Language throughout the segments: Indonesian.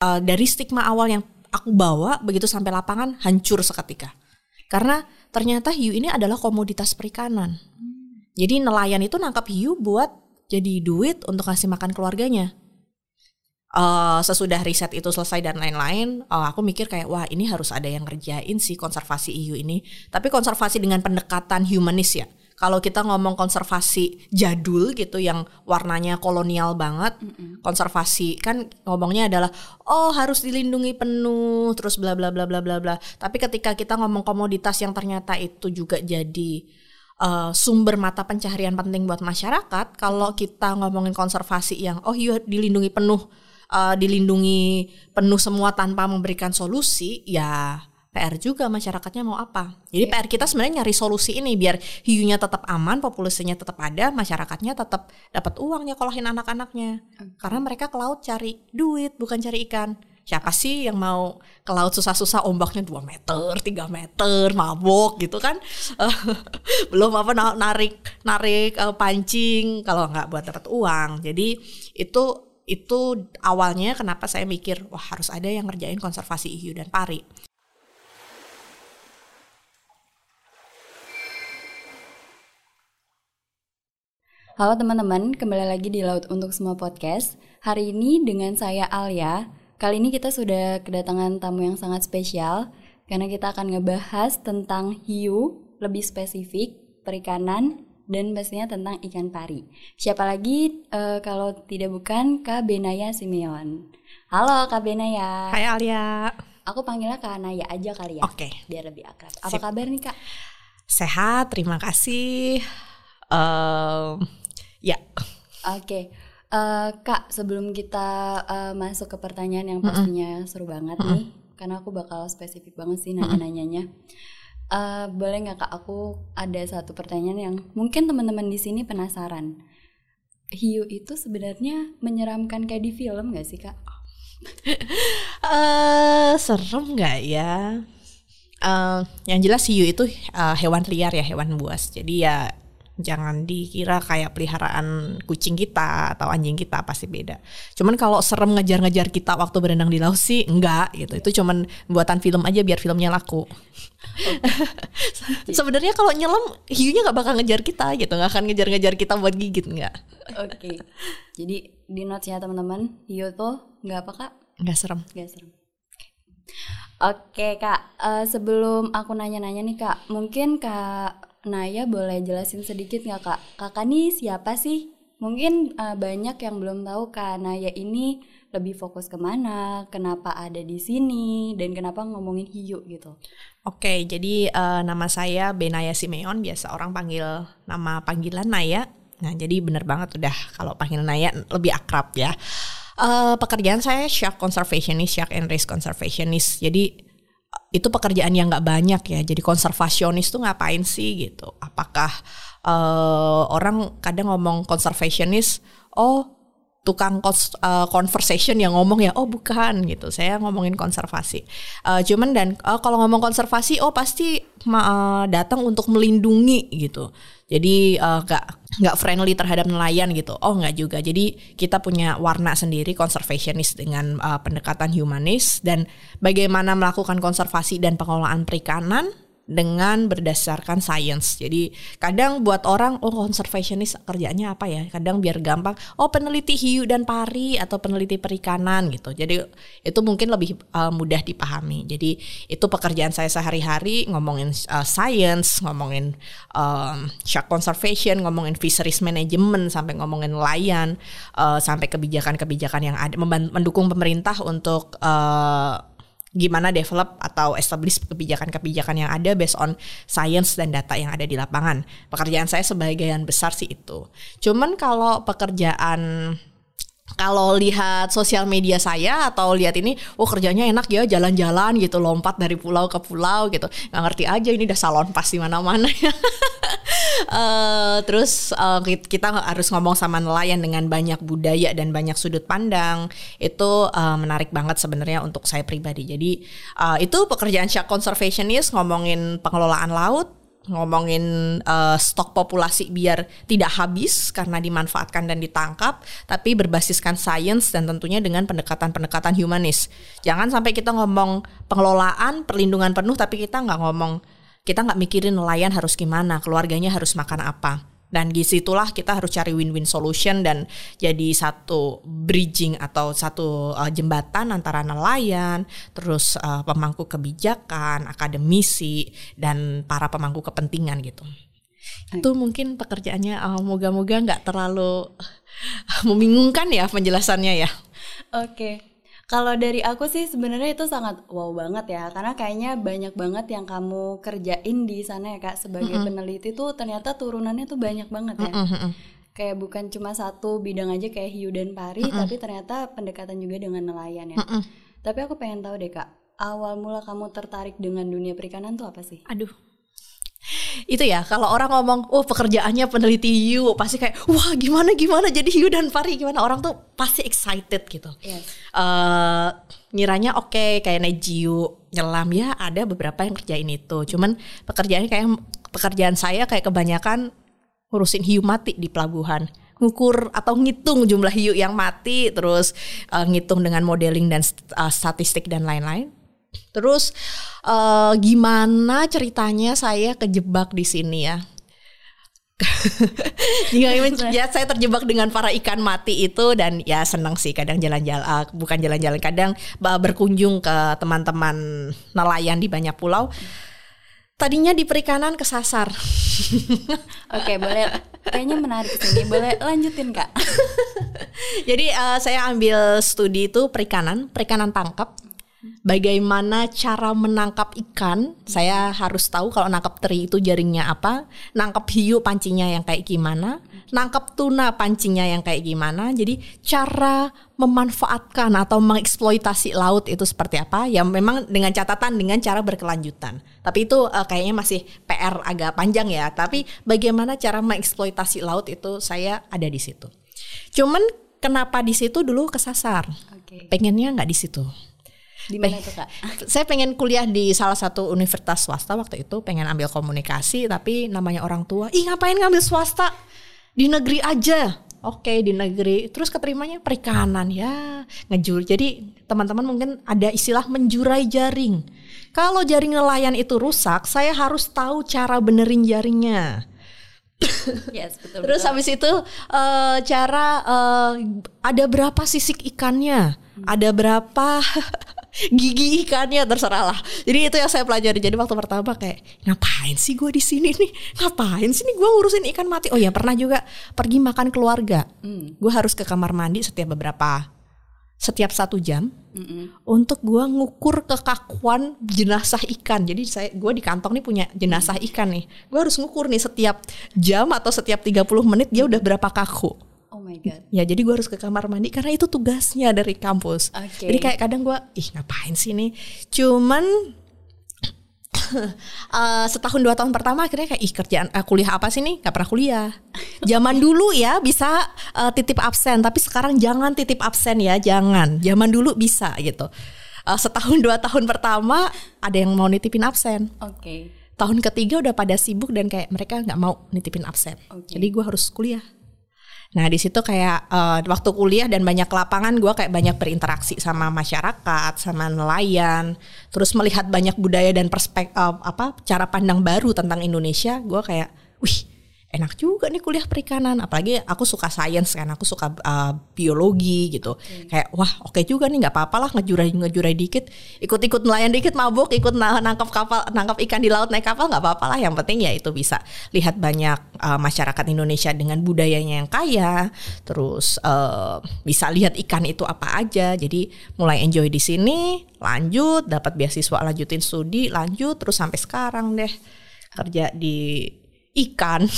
uh, dari stigma awal yang aku bawa begitu sampai lapangan hancur seketika. Karena ternyata hiu ini adalah komoditas perikanan. Jadi nelayan itu nangkap hiu buat jadi duit untuk ngasih makan keluarganya. Uh, sesudah riset itu selesai dan lain-lain, uh, aku mikir kayak wah ini harus ada yang ngerjain sih konservasi hiu ini. Tapi konservasi dengan pendekatan humanis ya kalau kita ngomong konservasi jadul gitu yang warnanya kolonial banget, mm -hmm. konservasi kan ngomongnya adalah oh harus dilindungi penuh terus bla bla bla bla bla bla. Tapi ketika kita ngomong komoditas yang ternyata itu juga jadi uh, sumber mata pencaharian penting buat masyarakat, kalau kita ngomongin konservasi yang oh iya dilindungi penuh uh, dilindungi penuh semua tanpa memberikan solusi, ya PR juga masyarakatnya mau apa. Jadi yeah. PR kita sebenarnya nyari solusi ini biar hiunya tetap aman, populasinya tetap ada, masyarakatnya tetap dapat uang nyekolahin anak-anaknya. Okay. Karena mereka ke laut cari duit, bukan cari ikan. Siapa sih yang mau ke laut susah-susah ombaknya 2 meter, 3 meter, mabok gitu kan. Belum apa narik narik uh, pancing kalau nggak buat dapat uang. Jadi itu itu awalnya kenapa saya mikir wah harus ada yang ngerjain konservasi hiu dan pari. Halo teman-teman, kembali lagi di Laut Untuk Semua Podcast. Hari ini dengan saya Alia. Kali ini kita sudah kedatangan tamu yang sangat spesial karena kita akan ngebahas tentang hiu, lebih spesifik, perikanan, dan pastinya tentang ikan pari. Siapa lagi uh, kalau tidak bukan Kak Benaya Simeon. Halo Kak Benaya. Hai Alia. Aku panggilnya Kak Naya aja kali ya. Oke. Okay. Biar lebih akrab. Apa Sip. kabar nih Kak? Sehat, terima kasih. Uh, Ya. Oke. Okay. Uh, eh, Kak, sebelum kita uh, masuk ke pertanyaan yang pastinya mm -hmm. seru banget mm -hmm. nih, karena aku bakal spesifik banget sih nanya-nanyanya. Uh, boleh nggak Kak, aku ada satu pertanyaan yang mungkin teman-teman di sini penasaran. Hiu itu sebenarnya menyeramkan kayak di film nggak sih Kak? uh, serem nggak ya? Uh, yang jelas hiu itu uh, hewan liar ya, hewan buas. Jadi ya jangan dikira kayak peliharaan kucing kita atau anjing kita pasti beda. Cuman kalau serem ngejar-ngejar kita waktu berenang di laut sih enggak gitu. Itu cuman buatan film aja biar filmnya laku. Okay. Sebenarnya kalau nyelam hiunya nggak bakal ngejar kita gitu, nggak akan ngejar-ngejar kita buat gigit nggak. Oke. Okay. Jadi di notes ya teman-teman, hiu tuh nggak apa kak? Nggak serem. Nggak serem. Oke okay, kak, uh, sebelum aku nanya-nanya nih kak, mungkin kak Naya boleh jelasin sedikit nggak kak? Kakak nih siapa sih? Mungkin uh, banyak yang belum tahu kak Naya ini lebih fokus ke mana, kenapa ada di sini, dan kenapa ngomongin hiu gitu. Oke, jadi uh, nama saya Benaya Simeon, biasa orang panggil nama panggilan Naya. Nah, jadi bener banget udah kalau panggil Naya lebih akrab ya. Uh, pekerjaan saya shark conservationist, shark and race conservationist. Jadi itu pekerjaan yang nggak banyak ya. Jadi konservasionis tuh ngapain sih gitu? Apakah uh, orang kadang ngomong konservasionis, oh tukang uh, conversation yang ngomong ya oh bukan gitu. Saya ngomongin konservasi. Uh, cuman dan uh, kalau ngomong konservasi oh pasti uh, datang untuk melindungi gitu. Jadi uh, nggak friendly terhadap nelayan gitu. Oh nggak juga. Jadi kita punya warna sendiri conservationist dengan uh, pendekatan humanis. Dan bagaimana melakukan konservasi dan pengelolaan perikanan dengan berdasarkan science. Jadi kadang buat orang oh conservationist kerjanya apa ya? Kadang biar gampang oh peneliti hiu dan pari atau peneliti perikanan gitu. Jadi itu mungkin lebih uh, mudah dipahami. Jadi itu pekerjaan saya sehari-hari ngomongin uh, science, ngomongin um, shark conservation, ngomongin fisheries management sampai ngomongin nelayan uh, sampai kebijakan-kebijakan yang ada mendukung pemerintah untuk uh, gimana develop atau establish kebijakan-kebijakan yang ada based on science dan data yang ada di lapangan. Pekerjaan saya sebagian besar sih itu. Cuman kalau pekerjaan kalau lihat sosial media saya atau lihat ini, oh kerjanya enak ya jalan-jalan gitu, lompat dari pulau ke pulau gitu. Nggak ngerti aja ini udah salon pasti mana-mana ya. uh, terus uh, kita harus ngomong sama nelayan dengan banyak budaya dan banyak sudut pandang. Itu uh, menarik banget sebenarnya untuk saya pribadi. Jadi uh, itu pekerjaan shark conservationist ngomongin pengelolaan laut, ngomongin uh, stok populasi biar tidak habis karena dimanfaatkan dan ditangkap, tapi berbasiskan sains dan tentunya dengan pendekatan-pendekatan humanis. Jangan sampai kita ngomong pengelolaan, perlindungan penuh, tapi kita nggak ngomong, kita nggak mikirin nelayan harus gimana, keluarganya harus makan apa. Dan di situlah kita harus cari win-win solution dan jadi satu bridging atau satu uh, jembatan antara nelayan, terus uh, pemangku kebijakan, akademisi dan para pemangku kepentingan gitu. Itu mungkin pekerjaannya uh, moga-moga nggak terlalu membingungkan ya penjelasannya ya. Oke. Okay. Kalau dari aku sih sebenarnya itu sangat wow banget ya karena kayaknya banyak banget yang kamu kerjain di sana ya Kak sebagai mm -hmm. peneliti tuh ternyata turunannya tuh banyak banget ya. Mm -hmm. Kayak bukan cuma satu bidang aja kayak hiu dan pari mm -hmm. tapi ternyata pendekatan juga dengan nelayan ya. Mm -hmm. Tapi aku pengen tahu deh Kak, awal mula kamu tertarik dengan dunia perikanan tuh apa sih? Aduh, itu ya kalau orang ngomong oh pekerjaannya peneliti hiu pasti kayak wah gimana gimana? Jadi hiu dan pari gimana? Orang tuh pasti excited gitu. Yes. uh, ngiranya oke okay, kayak naik jiu nyelam. Ya ada beberapa yang kerjain itu. Cuman pekerjaannya kayak pekerjaan saya kayak kebanyakan ngurusin hiu mati di pelabuhan. Ngukur atau ngitung jumlah hiu yang mati terus uh, ngitung dengan modeling dan uh, statistik dan lain-lain Terus uh, gimana ceritanya saya kejebak di sini ya? ya saya terjebak dengan para ikan mati itu dan ya senang sih kadang jalan-jalan uh, bukan jalan-jalan kadang uh, berkunjung ke teman-teman nelayan di banyak pulau. Tadinya di perikanan kesasar. Oke, boleh. Kayaknya menarik sini. Boleh lanjutin, Kak. Jadi uh, saya ambil studi itu perikanan, perikanan tangkap Bagaimana cara menangkap ikan? Saya harus tahu kalau nangkap teri itu jaringnya apa, nangkap hiu pancingnya yang kayak gimana, nangkap tuna pancingnya yang kayak gimana. Jadi cara memanfaatkan atau mengeksploitasi laut itu seperti apa? Ya memang dengan catatan dengan cara berkelanjutan. Tapi itu uh, kayaknya masih PR agak panjang ya. Tapi bagaimana cara mengeksploitasi laut itu saya ada di situ. Cuman kenapa di situ dulu kesasar? Okay. Pengennya nggak di situ di mana tuh kak? Saya pengen kuliah di salah satu universitas swasta waktu itu, pengen ambil komunikasi, tapi namanya orang tua, ih ngapain ngambil swasta di negeri aja? Oke di negeri, terus keterimanya perikanan ya ngejur. Jadi teman-teman mungkin ada istilah menjurai jaring. Kalau jaring nelayan itu rusak, saya harus tahu cara benerin jaringnya. Yes, betul, Terus habis itu uh, cara uh, ada berapa sisik ikannya, hmm. ada berapa gigi ikannya terserah lah. Jadi itu yang saya pelajari. Jadi waktu pertama kayak ngapain sih gue di sini nih? Ngapain sih nih gue ngurusin ikan mati? Oh ya pernah juga pergi makan keluarga. Hmm. Gue harus ke kamar mandi setiap beberapa setiap satu jam mm -mm. untuk gue ngukur kekakuan jenazah ikan. Jadi saya gue di kantong nih punya jenazah ikan nih. Gue harus ngukur nih setiap jam atau setiap 30 menit dia udah berapa kaku. Oh my god. Ya jadi gue harus ke kamar mandi karena itu tugasnya dari kampus. Okay. Jadi kayak kadang gue, ih ngapain sih nih? Cuman uh, setahun dua tahun pertama akhirnya kayak ih kerjaan uh, kuliah apa sih nih? Gak pernah kuliah. Zaman dulu ya bisa uh, titip absen, tapi sekarang jangan titip absen ya, jangan. Zaman dulu bisa gitu. Uh, setahun dua tahun pertama ada yang mau nitipin absen. Oke. Okay. Tahun ketiga udah pada sibuk dan kayak mereka nggak mau nitipin absen. Okay. Jadi gue harus kuliah. Nah di situ kayak uh, waktu kuliah dan banyak lapangan gue kayak banyak berinteraksi sama masyarakat, sama nelayan, terus melihat banyak budaya dan perspektif uh, apa cara pandang baru tentang Indonesia. Gue kayak, wih enak juga nih kuliah perikanan. Apalagi aku suka sains kan aku suka uh, biologi gitu. Hmm. kayak wah oke okay juga nih nggak apa-apa lah ngejurai ngejurai dikit. Ikut-ikut nelayan dikit mabuk ikut nangkap kapal nangkap ikan di laut naik kapal nggak apa-apa lah. Yang penting ya itu bisa lihat banyak uh, masyarakat Indonesia dengan budayanya yang kaya. Terus uh, bisa lihat ikan itu apa aja. Jadi mulai enjoy di sini lanjut dapat beasiswa lanjutin studi lanjut terus sampai sekarang deh kerja di ikan.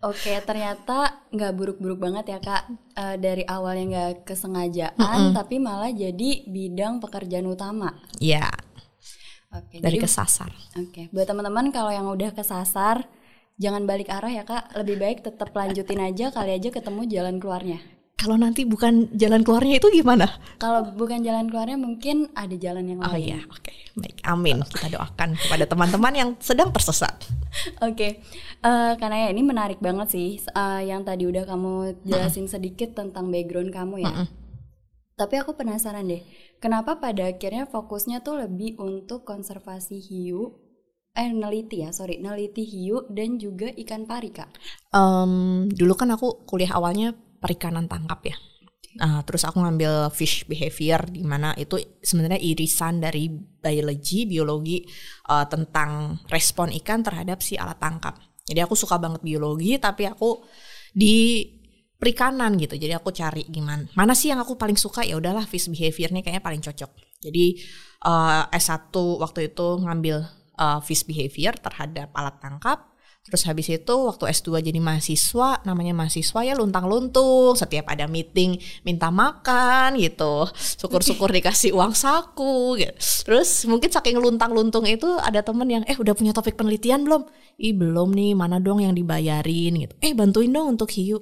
Oke, ternyata nggak buruk-buruk banget ya kak. Uh, dari awalnya nggak kesengajaan, mm -mm. tapi malah jadi bidang pekerjaan utama. Iya. Yeah. Oke. Dari jadi, kesasar. Oke, buat teman-teman kalau yang udah kesasar, jangan balik arah ya kak. Lebih baik tetap lanjutin aja, kali aja ketemu jalan keluarnya. Kalau nanti bukan jalan keluarnya itu gimana? Kalau bukan jalan keluarnya mungkin ada jalan yang Oh lain. iya, oke. Baik, amin. Kita doakan kepada teman-teman yang sedang tersesat. Oke, Eh, karena ya ini menarik banget sih eh, yang tadi udah kamu jelasin sedikit tentang background kamu ya. Tapi aku penasaran deh, kenapa pada akhirnya fokusnya tuh lebih untuk konservasi hiu, eh neliti ya, sorry, neliti hiu dan juga ikan pari kak. Em, dulu kan aku kuliah awalnya perikanan tangkap ya. Nah, terus aku ngambil fish behavior di mana itu sebenarnya irisan dari biologi, biologi eh, tentang respon ikan terhadap si alat tangkap. Jadi aku suka banget biologi tapi aku di perikanan gitu. Jadi aku cari gimana. Mana sih yang aku paling suka? Ya udahlah fish behavior nih kayaknya paling cocok. Jadi eh, S1 waktu itu ngambil eh, fish behavior terhadap alat tangkap. Terus habis itu waktu S2 jadi mahasiswa, namanya mahasiswa ya luntang-luntung, setiap ada meeting minta makan gitu. Syukur-syukur dikasih uang saku gitu. Terus mungkin saking luntang-luntung itu ada temen yang eh udah punya topik penelitian belum? Ih belum nih, mana dong yang dibayarin gitu. Eh bantuin dong untuk hiu.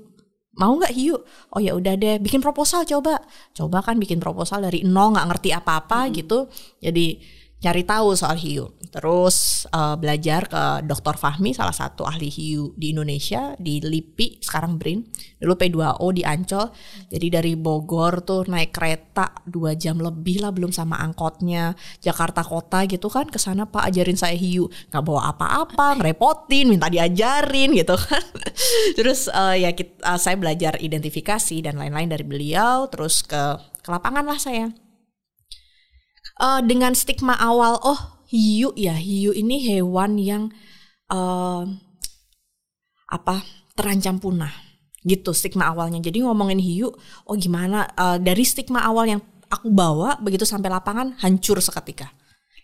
Mau nggak hiu? Oh ya udah deh, bikin proposal coba. Coba kan bikin proposal dari nol nggak ngerti apa-apa gitu. Jadi cari tahu soal hiu. Terus eh, belajar ke Dr. Fahmi, salah satu ahli hiu di Indonesia di LIPI, sekarang BRIN. Dulu P2O di Ancol. Jadi dari Bogor tuh naik kereta dua jam lebih lah belum sama angkotnya. Jakarta Kota gitu kan ke sana Pak ajarin saya hiu. Nggak bawa apa-apa, ngerepotin, minta diajarin gitu kan. Terus eh, ya kit- eh, saya belajar identifikasi dan lain-lain dari beliau. Terus ke ke lapangan lah saya eh, dengan stigma awal oh hiu ya hiu ini hewan yang eh, apa terancam punah. Gitu stigma awalnya. Jadi ngomongin hiu oh gimana? Eh, dari stigma awal yang aku bawa begitu sampai lapangan hancur seketika.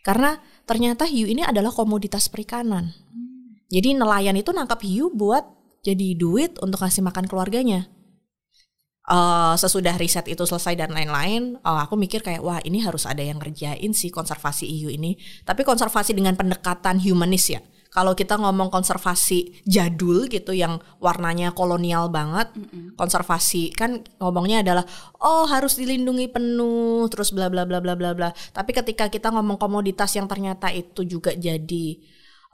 Karena ternyata hiu ini adalah komoditas perikanan. Jadi nelayan itu nangkap hiu buat jadi duit untuk ngasih makan keluarganya eh, sesudah riset itu selesai dan lain-lain, eh, aku mikir kayak wah ini harus ada yang ngerjain sih konservasi hiu ini. Tapi konservasi dengan pendekatan humanis ya. Kalau kita ngomong konservasi jadul gitu yang warnanya kolonial banget, konservasi kan ngomongnya adalah oh harus dilindungi penuh terus bla bla bla bla bla bla. Tapi ketika kita ngomong komoditas yang ternyata itu juga jadi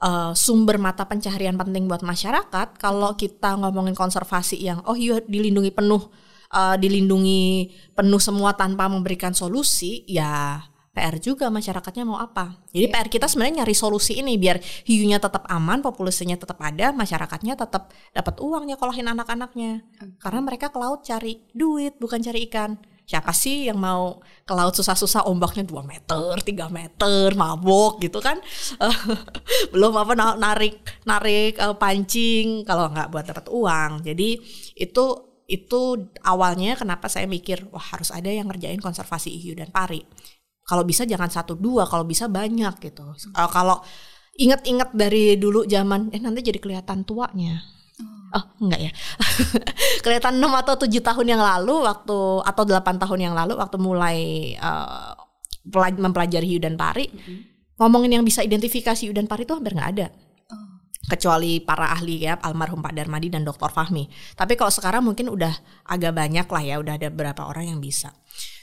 uh, sumber mata pencaharian penting buat masyarakat kalau kita ngomongin konservasi yang oh iya dilindungi penuh uh, dilindungi penuh semua tanpa memberikan solusi ya PR juga masyarakatnya mau apa. Jadi PR kita sebenarnya nyari solusi ini biar hiunya tetap aman, populasinya tetap ada, masyarakatnya tetap dapat uang nyekolahin anak-anaknya. Karena mereka ke laut cari duit bukan cari ikan. Siapa sih yang mau ke laut susah-susah ombaknya 2 meter, 3 meter, mabok gitu kan. Belum apa na- narik narik eh, pancing kalau nggak buat dapat uang. Jadi itu itu awalnya kenapa saya mikir wah harus ada yang ngerjain konservasi hiu dan pari. Kalau bisa jangan satu dua, kalau bisa banyak gitu. Kalau kalau inget-inget dari dulu zaman eh nanti jadi kelihatan tuanya. Oh enggak ya Kelihatan 6 atau 7 tahun yang lalu Waktu Atau 8 tahun yang lalu Waktu mulai pelaj- Mempelajari hiu dan pari Ngomongin yang bisa identifikasi hiu dan pari itu hampir nggak ada kecuali para ahli ya almarhum Pak Darmadi dan Dr. Fahmi. Tapi kalau sekarang mungkin udah agak banyak lah ya, udah ada beberapa orang yang bisa.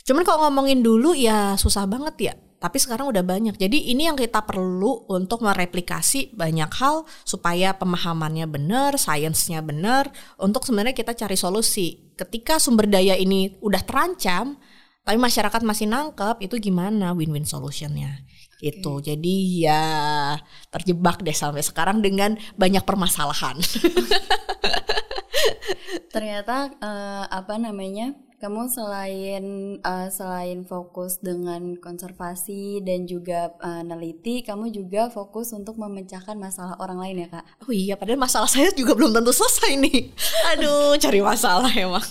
Cuman kalau ngomongin dulu ya susah banget ya. Tapi sekarang udah banyak. Jadi ini yang kita perlu untuk mereplikasi banyak hal supaya pemahamannya benar, sainsnya benar, untuk sebenarnya kita cari solusi. Ketika sumber daya ini udah terancam, tapi masyarakat masih nangkep, itu gimana win-win solutionnya? Gitu. Jadi ya terjebak deh sampai sekarang dengan banyak permasalahan. Ternyata eh, apa namanya? Kamu selain eh, selain fokus dengan konservasi dan juga eh, neliti, kamu juga fokus untuk memecahkan masalah orang lain ya, Kak? Oh iya, padahal masalah saya juga belum tentu selesai nih. Aduh, cari masalah emang.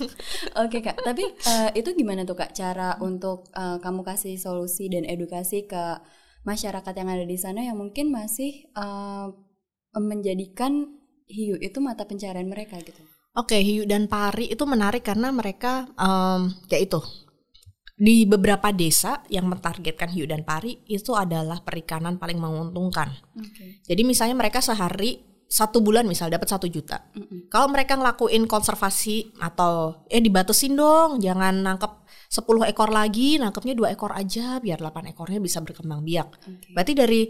Oke kak, tapi eh, itu gimana tuh kak cara untuk eh, kamu kasih solusi dan edukasi ke masyarakat yang ada di sana yang mungkin masih eh, menjadikan hiu itu mata pencarian mereka gitu. Oke, hiu dan pari itu menarik karena mereka em, ya itu di beberapa desa yang mentargetkan hiu dan pari itu adalah perikanan paling menguntungkan. Oke. Jadi misalnya mereka sehari satu bulan misal dapat satu juta. Kalau mereka ngelakuin konservasi atau eh dibatasin dong, jangan nangkep 10 ekor lagi, nangkepnya dua ekor aja biar 8 ekornya bisa berkembang biak. Berarti dari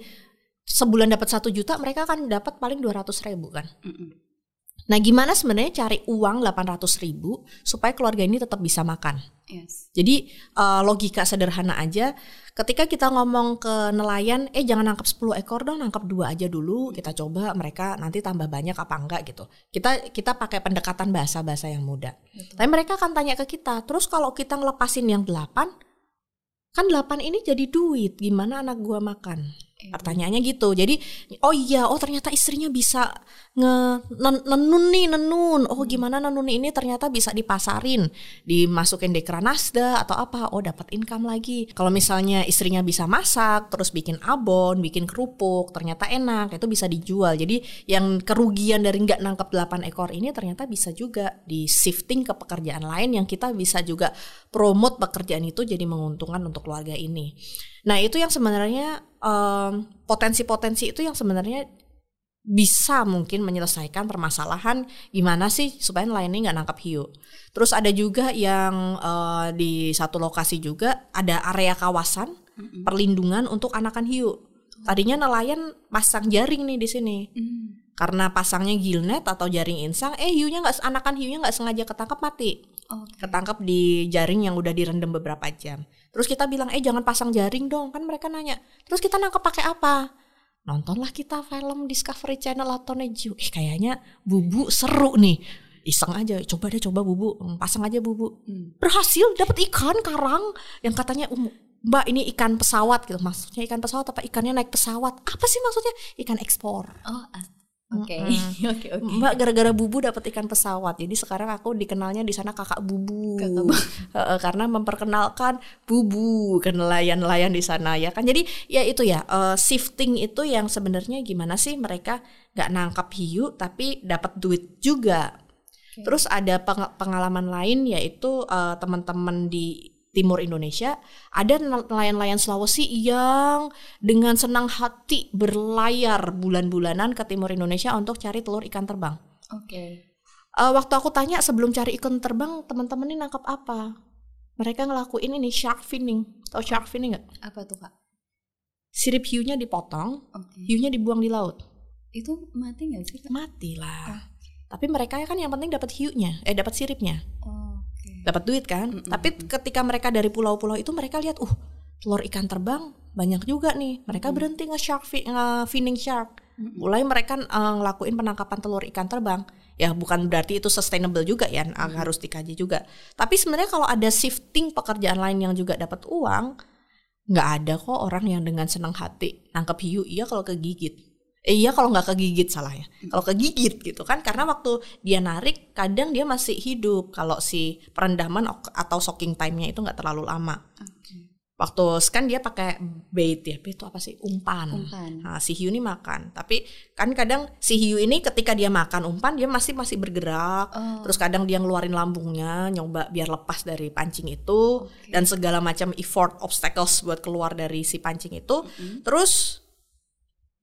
sebulan dapat satu juta, mereka kan dapat paling 200 ribu kan. Nah, gimana sebenarnya cari uang 800 ribu supaya keluarga ini tetap bisa makan? Yes. Jadi uh, logika sederhana aja, ketika kita ngomong ke nelayan, eh jangan nangkap 10 ekor dong, nangkap dua aja dulu. Kita coba mereka nanti tambah banyak apa enggak gitu. Kita kita pakai pendekatan bahasa-bahasa yang mudah. Tapi mereka akan tanya ke kita, terus kalau kita ngelepasin yang 8, kan 8 ini jadi duit, gimana anak gua makan? Pertanyaannya gitu. Jadi oh iya, oh ternyata istrinya bisa nge nen- nenun nih, nenun. Oh gimana nenun ini ternyata bisa dipasarin, dimasukin di Nasda atau apa. Oh dapat income lagi. Kalau misalnya istrinya bisa masak, terus bikin abon, bikin kerupuk, ternyata enak, itu bisa dijual. Jadi yang kerugian dari nggak nangkep 8 ekor ini ternyata bisa juga di shifting ke pekerjaan lain yang kita bisa juga promote pekerjaan itu jadi menguntungkan untuk keluarga ini. Nah itu yang sebenarnya em, potensi-potensi itu yang sebenarnya bisa mungkin menyelesaikan permasalahan gimana sih supaya nelayan ini nggak nangkap hiu. Terus ada juga yang eh, di satu lokasi juga ada area kawasan perlindungan untuk anakan hiu. Tadinya nelayan pasang jaring nih di sini. Karena pasangnya gillnet atau jaring insang, eh hiunya nggak anakan hiunya nggak sengaja ketangkap mati Oke. ketangkap di jaring yang udah direndam beberapa jam. Terus kita bilang, eh jangan pasang jaring dong, kan mereka nanya. Terus kita nangkep pakai apa? Nontonlah kita film Discovery Channel atau Neju. Eh kayaknya bubu seru nih. Iseng aja, coba deh coba bubu, Hmm, pasang aja bubu. Berhasil dapat ikan karang yang katanya "Um, Mbak ini ikan pesawat gitu. Maksudnya ikan pesawat apa ikannya naik pesawat? Apa sih maksudnya? Ikan ekspor. Oh, oke. Oke, oke. Mbak gara-gara bubu dapat ikan pesawat. Jadi sekarang aku dikenalnya di sana kakak bubu. Kakak Bu. Heeh, karena memperkenalkan bubu ke nelayan-nelayan di sana ya kan. Jadi ya itu ya eh, shifting itu yang sebenarnya gimana sih mereka nggak nangkap hiu tapi dapat duit juga. Terus ada peng- pengalaman lain yaitu eh, teman-teman di timur Indonesia ada nelayan-nelayan Sulawesi yang dengan senang hati berlayar bulan-bulanan ke timur Indonesia untuk cari telur ikan terbang. Oke. Eh, waktu aku tanya sebelum cari ikan terbang teman-teman ini nangkap apa? Mereka ngelakuin ini shark finning. Tahu shark finning nggak? Apa tuh, Kak? Sirip hiunya dipotong, Oke. hiunya dibuang di laut. Itu mati nggak sih, Kak? Mati lah. Tapi mereka kan yang penting dapat hiunya, eh dapat siripnya, Oke. Dapat duit kan. Tapi ketika mereka dari pulau-pulau itu mereka lihat, uh telur ikan terbang banyak juga nih. Mereka berhenti nge shark nge finning shark. Mulai mereka eh, ngelakuin penangkapan telur ikan terbang. Ya bukan berarti itu sustainable juga ya, ah, harus dikaji juga. Tapi sebenarnya kalau ada shifting pekerjaan lain yang juga dapat uang, nggak ada kok orang yang dengan senang hati nangkep hiu. Iya kalau kegigit. Eh, iya kalau nggak kegigit salah ya. Kalau kegigit gitu kan karena waktu dia narik kadang dia masih hidup kalau si perendaman atau soaking time-nya itu nggak terlalu lama. Oke. Waktu kan dia pakai bait ya, bait itu apa sih? Umpan. Umpan. Nah, si hiu ini makan. Tapi kan kadang si hiu ini ketika dia makan umpan dia masih masih bergerak. Oh. Terus kadang dia ngeluarin lambungnya, nyoba biar lepas dari pancing itu dan segala macam effort obstacles buat keluar dari si pancing itu. Terus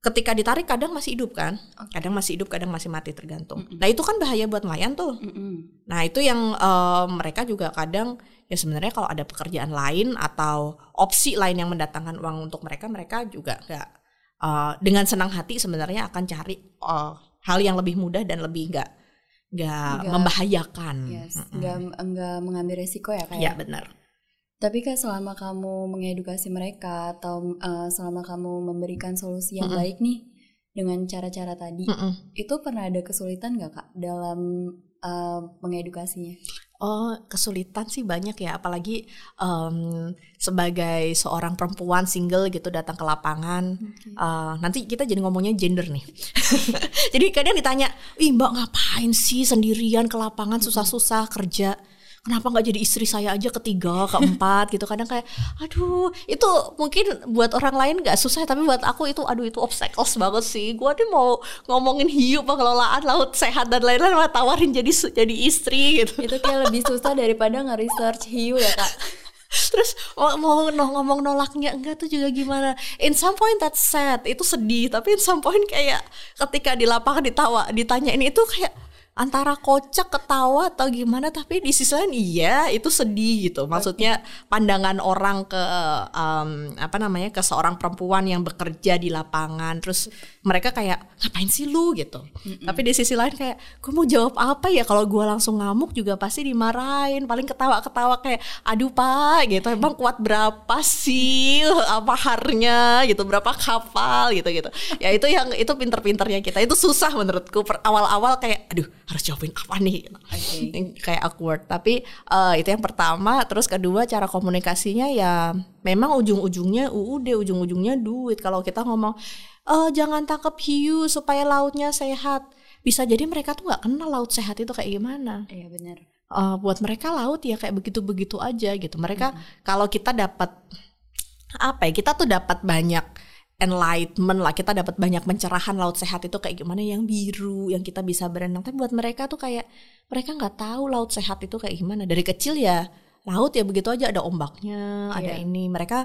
ketika ditarik kadang masih hidup kan? Kadang masih hidup, kadang masih mati tergantung. Nah, itu kan bahaya buat nelayan tuh. Mm-mm. Nah itu yang eh, mereka juga kadang ya sebenarnya kalau ada pekerjaan lain atau opsi lain yang mendatangkan uang untuk mereka, mereka juga nggak eh, dengan senang hati sebenarnya akan cari eh, hal yang lebih mudah dan lebih nggak nggak membahayakan. Yes, Mm-mm. nggak nggak mengambil resiko ya, Kak? Ya ya? benar. Tapi kak selama kamu mengedukasi mereka atau uh, selama kamu memberikan solusi yang Mm-mm. baik nih dengan cara-cara tadi, Mm-mm. itu pernah ada kesulitan nggak kak dalam uh, mengedukasinya? Oh kesulitan sih banyak ya, apalagi em, sebagai seorang perempuan single gitu datang ke lapangan. Eh, nanti kita jadi ngomongnya gender nih. jadi kadang ditanya, ih mbak ngapain sih sendirian ke lapangan susah-susah kerja? Kenapa nggak jadi istri saya aja ketiga, keempat gitu? Kadang kayak, aduh, itu mungkin buat orang lain nggak susah, tapi buat aku itu, aduh itu obstacles banget sih. Gua nih mau ngomongin hiu pengelolaan laut sehat dan lain-lain, malah tawarin jadi jadi istri gitu. Itu kayak lebih susah daripada nge-research hiu ya kak? Terus mau, ngomong nolaknya enggak tuh juga gimana? In some point that's sad, itu sedih. Tapi in some point kayak ketika di lapangan ditawa, ditanya ini itu kayak antara kocak ketawa atau gimana tapi di sisi lain iya itu sedih gitu. Maksudnya pandangan orang ke um, apa namanya ke seorang perempuan yang bekerja di lapangan terus mereka kayak ngapain sih lu? gitu. Mm-hmm. tapi di sisi lain kayak gue mau jawab apa ya? Kalau gue langsung ngamuk juga pasti dimarahin paling ketawa-ketawa kayak aduh pak gitu. Emang kuat berapa sih? Apa harnya? gitu. Berapa kapal? gitu gitu ya itu yang itu pinter-pinternya kita. Itu susah menurutku. Awal-awal kayak aduh harus jawabin apa nih? Okay. kayak awkward. Tapi uh, itu yang pertama. Terus kedua cara komunikasinya ya memang ujung-ujungnya UUD ujung-ujungnya duit. Kalau kita ngomong uh, jangan tangkap hiu supaya lautnya sehat. Bisa jadi mereka tuh nggak kenal laut sehat itu kayak gimana. Iya benar. Uh, buat mereka laut ya kayak begitu-begitu aja gitu. Mereka -hmm. kalau kita dapat apa ya kita tuh dapat banyak enlightenment lah. Kita dapat banyak pencerahan laut sehat itu kayak gimana yang biru yang kita bisa berenang. Tapi buat mereka tuh kayak mereka nggak tahu laut sehat itu kayak gimana. Dari kecil ya laut ya begitu aja. Ada ombaknya yeah. ada ini. Mereka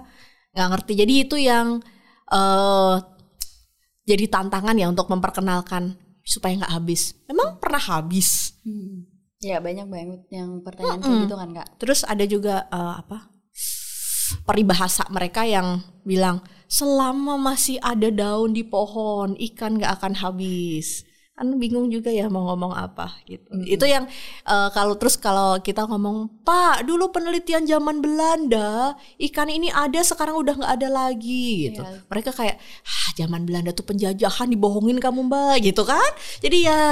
nggak ngerti. Jadi itu yang uh, jadi tantangan ya untuk memperkenalkan supaya nggak habis. Memang pernah habis. Hmm. ya banyak banget yang pertanyaan -hmm. kayak gitu kan kak? Terus ada juga uh, apa peribahasa mereka yang bilang selama masih ada daun di pohon ikan gak akan habis kan bingung juga ya mau ngomong apa gitu mm -hmm. itu yang uh, kalau terus kalau kita ngomong pak dulu penelitian zaman Belanda ikan ini ada sekarang udah nggak ada lagi gitu yeah. mereka kayak ah, zaman Belanda tuh penjajahan dibohongin kamu mbak gitu kan jadi ya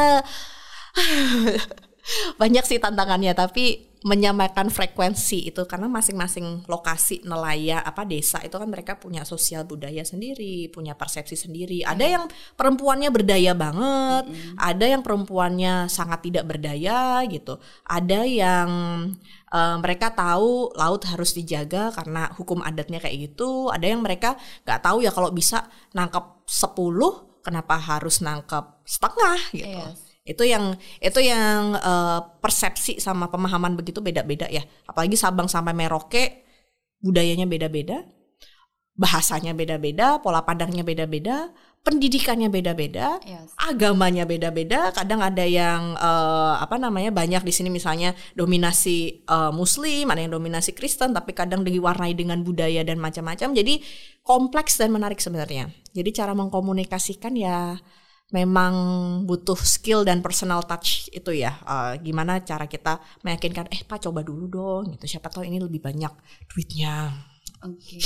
banyak sih tantangannya tapi menyamakan frekuensi itu karena masing-masing lokasi nelayan apa desa itu kan mereka punya sosial budaya sendiri, punya persepsi sendiri. Ada yang perempuannya berdaya banget, mm-hmm. ada yang perempuannya sangat tidak berdaya gitu. Ada yang uh, mereka tahu laut harus dijaga karena hukum adatnya kayak gitu. Ada yang mereka nggak tahu ya kalau bisa nangkap 10 kenapa harus nangkap setengah gitu. Yes itu yang itu yang uh, persepsi sama pemahaman begitu beda-beda ya. Apalagi Sabang sampai Merauke budayanya beda-beda bahasanya beda-beda pola pandangnya beda-beda pendidikannya beda-beda yes. agamanya beda-beda. Kadang ada yang uh, apa namanya banyak di sini misalnya dominasi uh, Muslim ada yang dominasi Kristen tapi kadang diwarnai dengan budaya dan macam-macam. Jadi kompleks dan menarik sebenarnya. Jadi cara mengkomunikasikan ya memang butuh skill dan personal touch itu ya uh, gimana cara kita meyakinkan eh pak coba dulu dong gitu siapa tahu ini lebih banyak duitnya oke okay.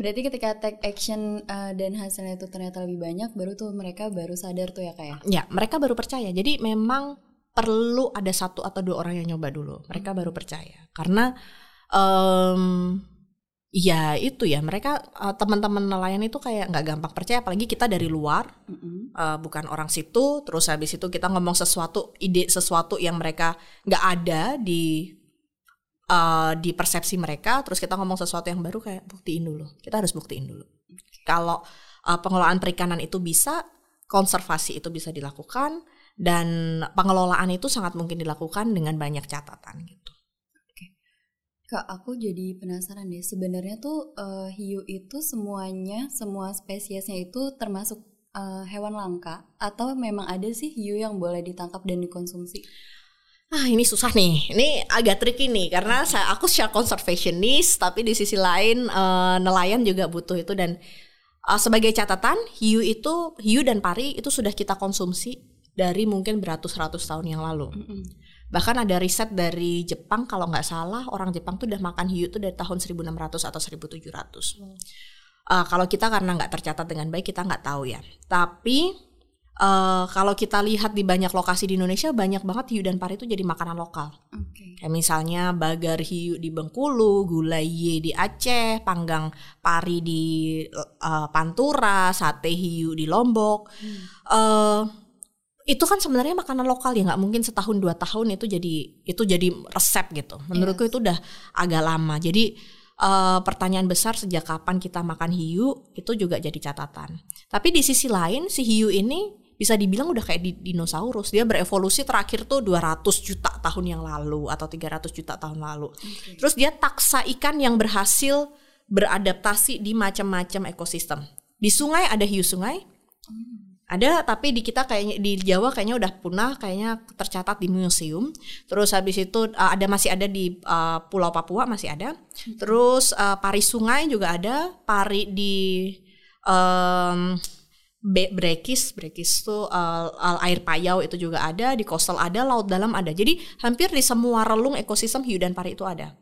berarti ketika take action uh, dan hasilnya itu ternyata lebih banyak baru tuh mereka baru sadar tuh ya kayak ya? ya mereka baru percaya jadi memang perlu ada satu atau dua orang yang nyoba dulu mereka hmm. baru percaya karena um, Iya itu ya mereka uh, teman-teman nelayan itu kayak nggak gampang percaya apalagi kita dari luar mm-hmm. uh, bukan orang situ terus habis itu kita ngomong sesuatu ide sesuatu yang mereka nggak ada di uh, di persepsi mereka terus kita ngomong sesuatu yang baru kayak buktiin dulu kita harus buktiin dulu kalau uh, pengelolaan perikanan itu bisa konservasi itu bisa dilakukan dan pengelolaan itu sangat mungkin dilakukan dengan banyak catatan gitu. Kak, aku jadi penasaran deh. Sebenarnya tuh uh, hiu itu semuanya, semua spesiesnya itu termasuk uh, hewan langka atau memang ada sih hiu yang boleh ditangkap dan dikonsumsi? Ah ini susah nih, ini agak tricky nih karena saya aku secara conservationist tapi di sisi lain uh, nelayan juga butuh itu dan uh, sebagai catatan hiu itu hiu dan pari itu sudah kita konsumsi dari mungkin beratus-ratus tahun yang lalu. Mm -hmm. Bahkan ada riset dari Jepang kalau nggak salah orang Jepang tuh udah makan hiu tuh dari tahun 1600 atau 1700. Hmm. Uh, kalau kita karena nggak tercatat dengan baik kita nggak tahu ya. Tapi uh, kalau kita lihat di banyak lokasi di Indonesia banyak banget hiu dan pari itu jadi makanan lokal. Okay. Kayak misalnya bagar hiu di Bengkulu, gulai di Aceh, panggang pari di uh, Pantura, sate hiu di Lombok. Hmm. Uh, itu kan sebenarnya makanan lokal ya nggak mungkin setahun dua tahun itu jadi itu jadi resep gitu menurutku yes. itu udah agak lama jadi uh, pertanyaan besar sejak kapan kita makan hiu itu juga jadi catatan tapi di sisi lain si hiu ini bisa dibilang udah kayak di dinosaurus. Dia berevolusi terakhir tuh 200 juta tahun yang lalu atau 300 juta tahun lalu. Okay. Terus dia taksa ikan yang berhasil beradaptasi di macam-macam ekosistem. Di sungai ada hiu sungai. Hmm ada tapi di kita kayaknya di Jawa kayaknya udah punah kayaknya tercatat di museum. Terus habis itu uh, ada masih ada di uh, Pulau Papua masih ada. Terus uh, pari sungai juga ada. Pari di um, Brekis, Brekis tuh uh, air payau itu juga ada, di coastal ada, laut dalam ada. Jadi hampir di semua relung ekosistem hiu dan pari itu ada.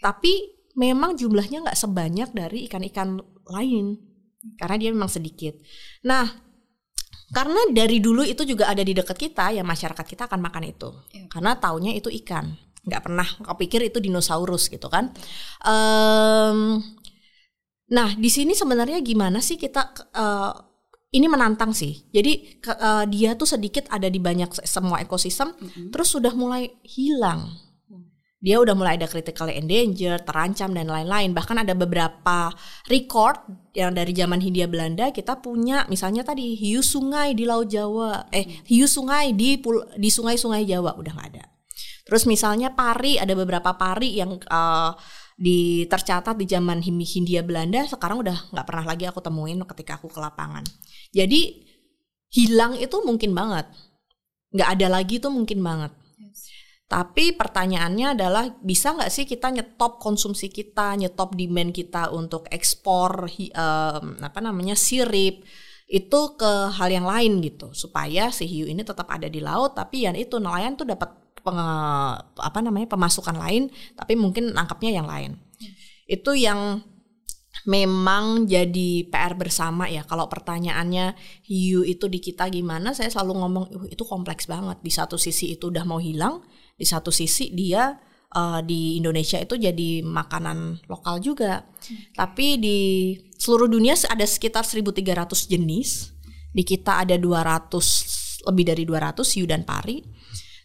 Tapi memang jumlahnya nggak sebanyak dari ikan-ikan lain. Karena dia memang sedikit. Nah, karena dari dulu itu juga ada di dekat kita, ya masyarakat kita akan makan itu. Ya. Karena taunya itu ikan, nggak pernah kepikir itu dinosaurus gitu kan. Um, nah di sini sebenarnya gimana sih kita uh, ini menantang sih. Jadi uh, dia tuh sedikit ada di banyak semua ekosistem, mm -hmm. terus sudah mulai hilang dia udah mulai ada critically endangered, terancam dan lain-lain. Bahkan ada beberapa record yang dari zaman Hindia Belanda kita punya misalnya tadi hiu sungai di Laut Jawa, eh hiu sungai di di sungai-sungai Jawa udah nggak ada. Terus misalnya pari ada beberapa pari yang uh, di tercatat di zaman Hindia Belanda sekarang udah nggak pernah lagi aku temuin ketika aku ke lapangan. Jadi hilang itu mungkin banget, nggak ada lagi tuh mungkin banget. Tapi pertanyaannya adalah bisa nggak sih kita nyetop konsumsi kita, nyetop demand kita untuk ekspor um, apa namanya sirip itu ke hal yang lain gitu supaya si hiu ini tetap ada di laut tapi yang itu nelayan tuh dapat apa namanya pemasukan lain tapi mungkin nangkapnya yang lain. Hmm. Itu yang memang jadi PR bersama ya. Kalau pertanyaannya hiu itu di kita gimana, saya selalu ngomong itu kompleks banget. Di satu sisi itu udah mau hilang, di satu sisi dia uh, di Indonesia itu jadi makanan lokal juga. Okay. Tapi di seluruh dunia ada sekitar 1300 jenis. Di kita ada 200 lebih dari 200 hiu dan pari.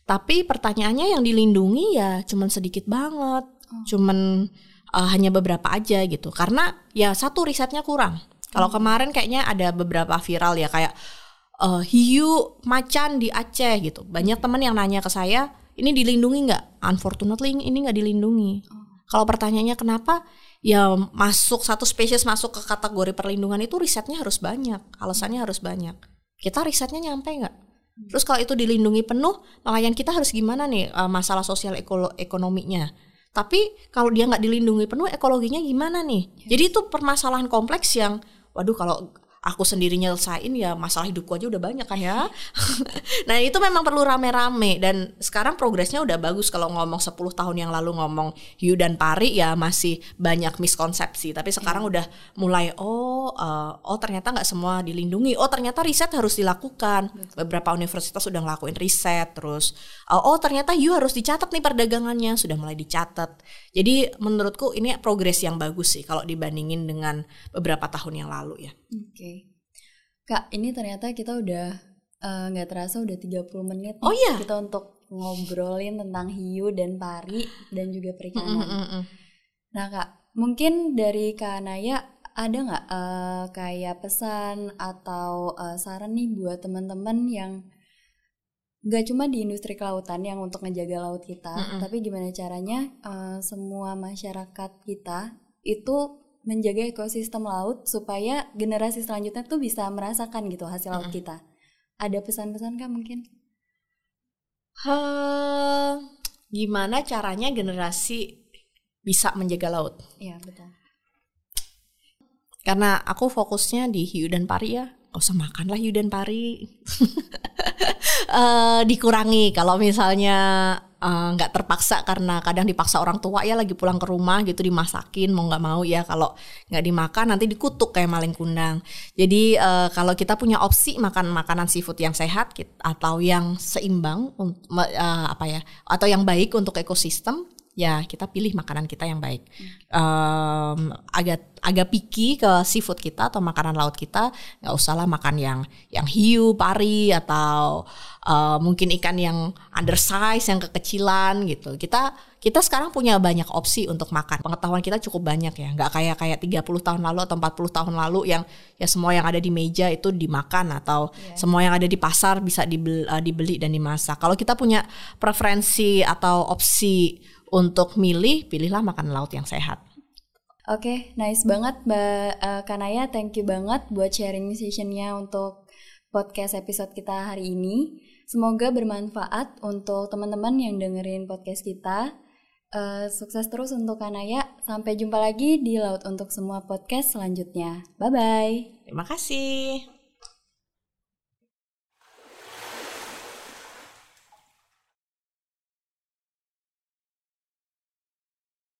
Tapi pertanyaannya yang dilindungi ya cuman sedikit banget. Oh. Cuman uh, hanya beberapa aja gitu. Karena ya satu risetnya kurang. Kalau hmm. kemarin kayaknya ada beberapa viral ya kayak uh, hiu macan di Aceh gitu. Banyak teman yang nanya ke saya, ini dilindungi nggak? Unfortunately ini nggak dilindungi. Oh. Kalau pertanyaannya kenapa? Ya masuk satu spesies masuk ke kategori perlindungan itu risetnya harus banyak, alasannya harus banyak. Kita risetnya nyampe nggak? Hmm. Terus kalau itu dilindungi penuh, nelayan kita harus gimana nih uh, masalah sosial ekonominya? Tapi kalau dia nggak dilindungi penuh, ekologinya gimana nih? Yes. Jadi itu permasalahan kompleks yang, waduh kalau aku sendiri nyelesain ya masalah hidupku aja udah banyak kan ya. nah itu memang perlu rame-rame dan sekarang progresnya udah bagus kalau ngomong 10 tahun yang lalu ngomong hiu dan pari ya masih banyak miskonsepsi tapi sekarang hmm. udah mulai oh uh, oh ternyata nggak semua dilindungi oh ternyata riset harus dilakukan beberapa universitas sudah ngelakuin riset terus uh, oh ternyata hiu harus dicatat nih perdagangannya sudah mulai dicatat jadi menurutku ini progres yang bagus sih kalau dibandingin dengan beberapa tahun yang lalu ya. Oke. Okay. Kak, ini ternyata kita udah eh, nggak uh, terasa udah 30 menit oh, iya? kita untuk ngobrolin tentang hiu dan pari dan juga perikanan. Mm -hmm. Nah, Kak, mungkin dari Kak Naya ada nggak uh, kayak pesan atau uh, saran nih buat teman-teman yang gak cuma di industri kelautan yang untuk ngejaga laut kita, mm -hmm. tapi gimana caranya uh, semua masyarakat kita itu menjaga ekosistem laut supaya generasi selanjutnya tuh bisa merasakan gitu hasil laut kita. Ada pesan-pesan kah mungkin? Uh, gimana caranya generasi bisa menjaga laut? Iya betul. Karena aku fokusnya di hiu dan pari ya, gak usah makan lah hiu dan pari. uh, dikurangi kalau misalnya nggak uh, terpaksa karena kadang dipaksa orang tua ya lagi pulang ke rumah gitu dimasakin mau nggak mau ya kalau nggak dimakan nanti dikutuk kayak maling kundang. Jadi uh, kalau kita punya opsi makan makanan seafood yang sehat atau yang seimbang uh, apa ya atau yang baik untuk ekosistem ya kita pilih makanan kita yang baik. Um, agak agak picky ke seafood kita atau makanan laut kita, nggak usahlah makan yang yang hiu, pari atau uh, mungkin ikan yang undersize, yang kekecilan gitu. Kita kita sekarang punya banyak opsi untuk makan. Pengetahuan kita cukup banyak ya, nggak kayak kayak 30 tahun lalu atau 40 tahun lalu yang ya semua yang ada di meja itu dimakan atau yeah. semua yang ada di pasar bisa dibeli, uh, dibeli dan dimasak. Kalau kita punya preferensi atau opsi untuk milih, pilihlah makan laut yang sehat. Oke, okay, nice banget Mbak uh, Kanaya. Thank you banget buat sharing sessionnya untuk podcast episode kita hari ini. Semoga bermanfaat untuk teman-teman yang dengerin podcast kita. Uh, sukses terus untuk Kanaya. Sampai jumpa lagi di Laut Untuk Semua podcast selanjutnya. Bye-bye. Terima kasih.